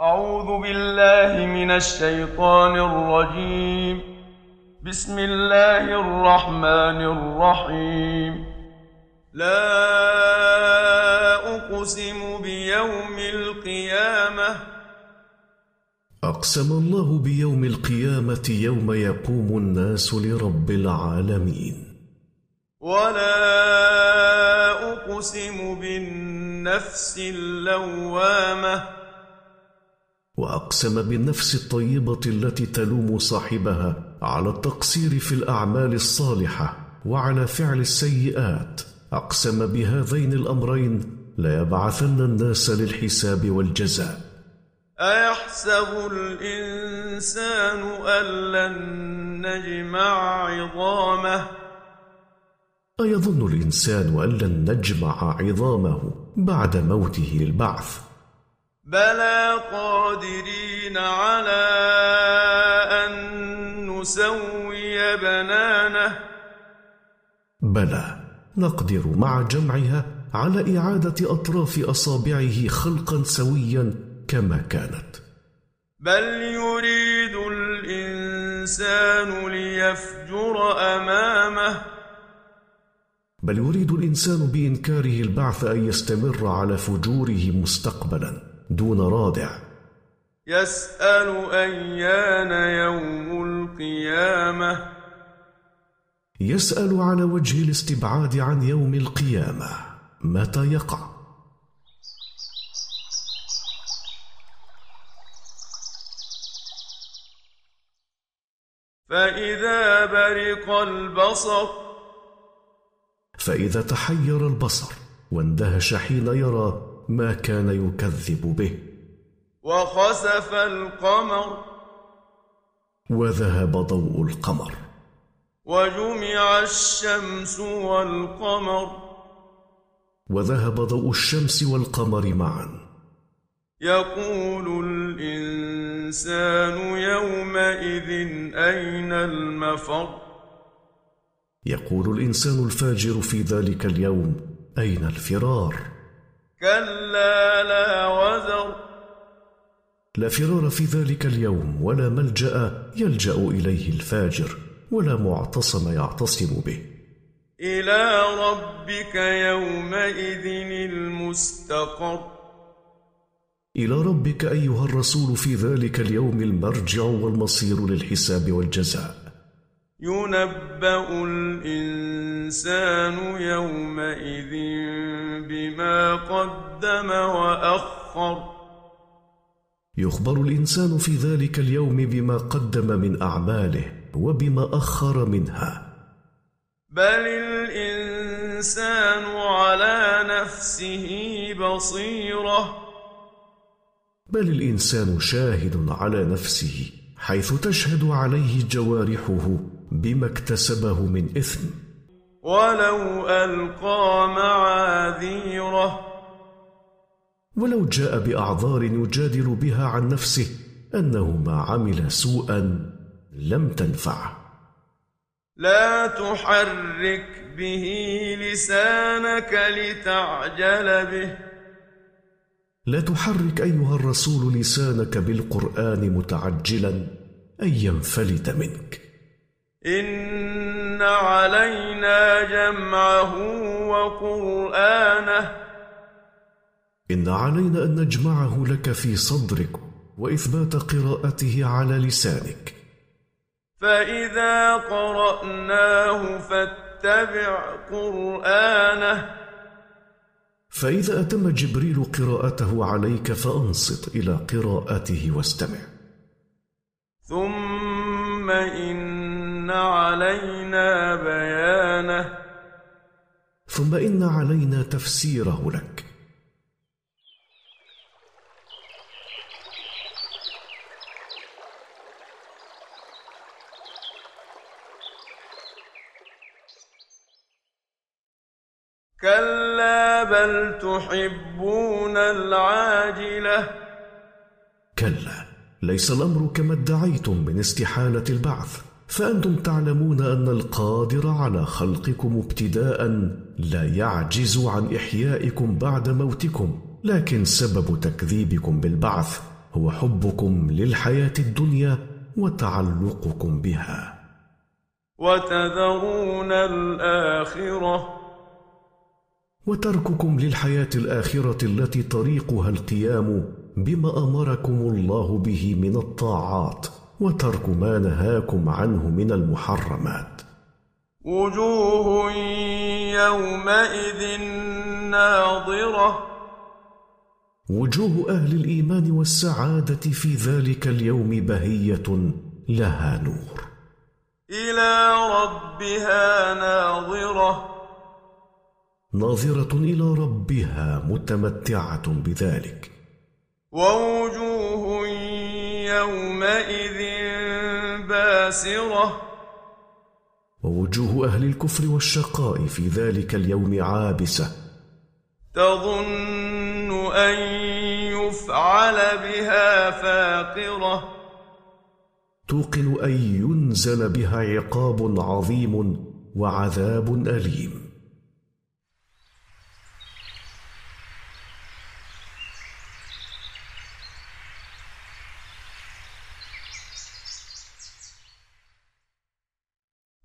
أعوذ بالله من الشيطان الرجيم. بسم الله الرحمن الرحيم. لا أقسم بيوم القيامة. أقسم الله بيوم القيامة يوم يقوم الناس لرب العالمين. ولا أقسم بالنفس اللوامة. وأقسم بالنفس الطيبة التي تلوم صاحبها على التقصير في الأعمال الصالحة وعلى فعل السيئات. أقسم بهذين الأمرين ليبعثن الناس للحساب والجزاء. أيحسب الإنسان أن لن نجمع عظامه؟ أيظن الإنسان أن لن نجمع عظامه بعد موته للبعث. بلى قادرين على أن نسوي بنانه. بلى نقدر مع جمعها على إعادة أطراف أصابعه خلقا سويا كما كانت. بل يريد الإنسان ليفجر أمامه. بل يريد الإنسان بإنكاره البعث أن يستمر على فجوره مستقبلا. دون رادع. يسأل أيان يوم القيامة. يسأل على وجه الاستبعاد عن يوم القيامة. متى يقع؟ فإذا برق البصر. فإذا تحير البصر واندهش حين يرى ما كان يكذب به. وخسف القمر. وذهب ضوء القمر. وجمع الشمس والقمر. وذهب ضوء الشمس والقمر معا. يقول الإنسان يومئذ أين المفر؟ يقول الإنسان الفاجر في ذلك اليوم أين الفرار؟ كلا لا وزر. لا فرار في ذلك اليوم ولا ملجأ يلجأ إليه الفاجر ولا معتصم يعتصم به. إلى ربك يومئذ المستقر. إلى ربك أيها الرسول في ذلك اليوم المرجع والمصير للحساب والجزاء. ينبأ الإنسان يومئذ بما قدم وأخر. يخبر الإنسان في ذلك اليوم بما قدم من أعماله وبما أخر منها. بل الإنسان على نفسه بصيرة. بل الإنسان شاهد على نفسه حيث تشهد عليه جوارحه بما اكتسبه من إثم. ولو ألقى معاذيره. ولو جاء بأعذار يجادل بها عن نفسه أنه ما عمل سوءا لم تنفعه. لا تحرك به لسانك لتعجل به. لا تحرك أيها الرسول لسانك بالقرآن متعجلا أن ينفلت منك. إن علينا جمعه وقرآنه إن علينا أن نجمعه لك في صدرك وإثبات قراءته على لسانك. فإذا قرأناه فاتبع قرآنه فإذا أتم جبريل قراءته عليك فأنصت إلى قراءته واستمع. ثم إن علينا بيانه. ثم إن علينا تفسيره لك. كلا بل تحبون العاجلة. كلا ليس الأمر كما ادعيتم من استحالة البعث. فأنتم تعلمون أن القادر على خلقكم ابتداء لا يعجز عن إحيائكم بعد موتكم لكن سبب تكذيبكم بالبعث هو حبكم للحياة الدنيا وتعلقكم بها. وتذرون الآخرة. وترككم للحياة الآخرة التي طريقها القيام بما أمركم الله به من الطاعات. وترك ما نهاكم عنه من المحرمات. وجوه يومئذ ناظرة. وجوه أهل الإيمان والسعادة في ذلك اليوم بهية لها نور. إلى ربها ناظرة. ناظرة إلى ربها متمتعة بذلك. ووجوه يومئذ باسرة. ووجوه أهل الكفر والشقاء في ذلك اليوم عابسة. تظن أن يفعل بها فاقرة. توقن أن ينزل بها عقاب عظيم وعذاب أليم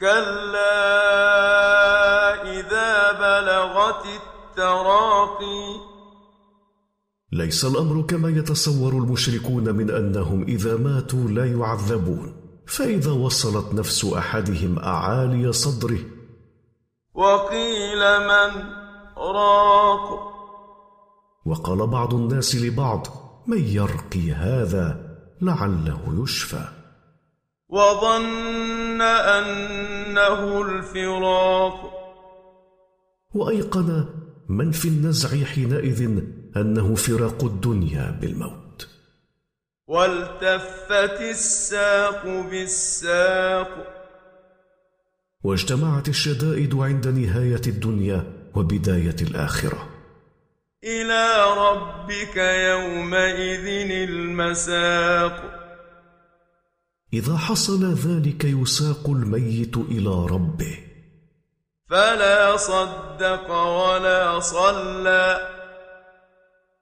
كلا إذا التراقي. ليس الأمر كما يتصور المشركون من أنهم إذا ماتوا لا يعذبون. فإذا وصلت نفس أحدهم أعالي صدره. وقيل من راق. وقال بعض الناس لبعض من يرقي هذا لعله يشفى. وظن أنه الفراق. وأيقن من في النزع حينئذ أنه فراق الدنيا بالموت. والتفت الساق بالساق. واجتمعت الشدائد عند نهاية الدنيا وبداية الآخرة. إلى ربك يومئذ المساق. إذا حصل ذلك يساق الميت إلى ربه. فلا صدق ولا صلى.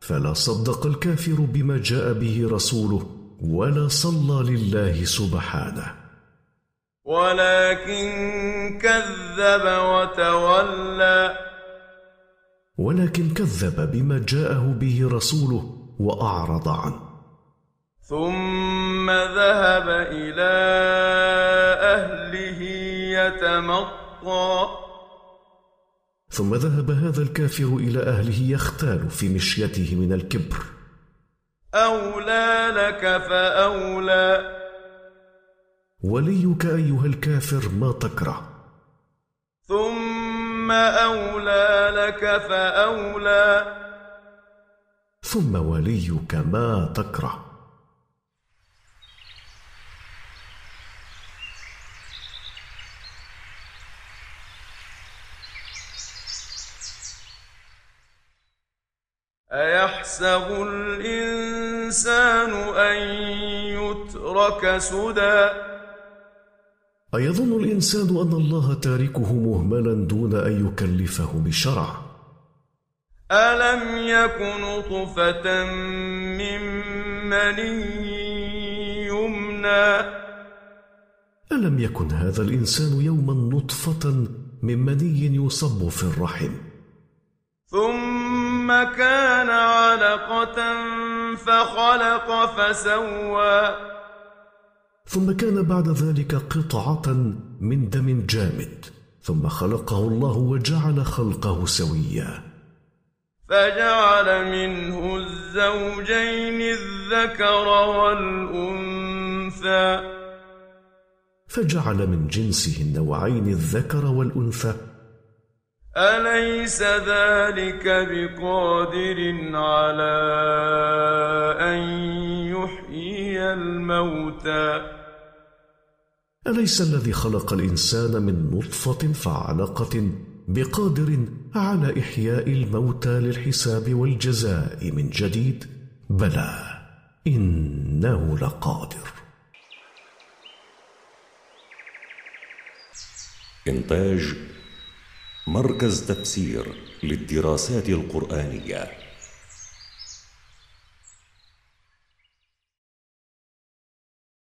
فلا صدق الكافر بما جاء به رسوله ولا صلى لله سبحانه. ولكن كذب وتولى. ولكن كذب بما جاءه به رسوله وأعرض عنه. ثم ذهب إلى أهله يتمطى. ثم ذهب هذا الكافر إلى أهله يختال في مشيته من الكبر. أولى لك فأولى. وليك أيها الكافر ما تكره. ثم أولى لك فأولى. ثم وليك ما تكره. أيحسب الإنسان أن يترك سدى؟ أيظن الإنسان أن الله تاركه مهملا دون أن يكلفه بشرع. ألم يك نطفة من مني يمنى؟ ألم يكن هذا الإنسان يوما نطفة من مني يصب في الرحم؟ ثم كان علقة فخلق فسوى. ثم كان بعد ذلك قطعة من دم جامد ثم خلقه الله وجعل خلقه سويا. فجعل منه الزوجين الذكر والأنثى. فجعل من جنسه النوعين الذكر والأنثى أليس ذلك بقادر على أن يحيي الموتى؟ أليس الذي خلق الإنسان من نطفة فعلقة بقادر على إحياء الموتى للحساب والجزاء من جديد؟ بلى إنه لقادر. إنتاج مركز تفسير للدراسات القرآنية.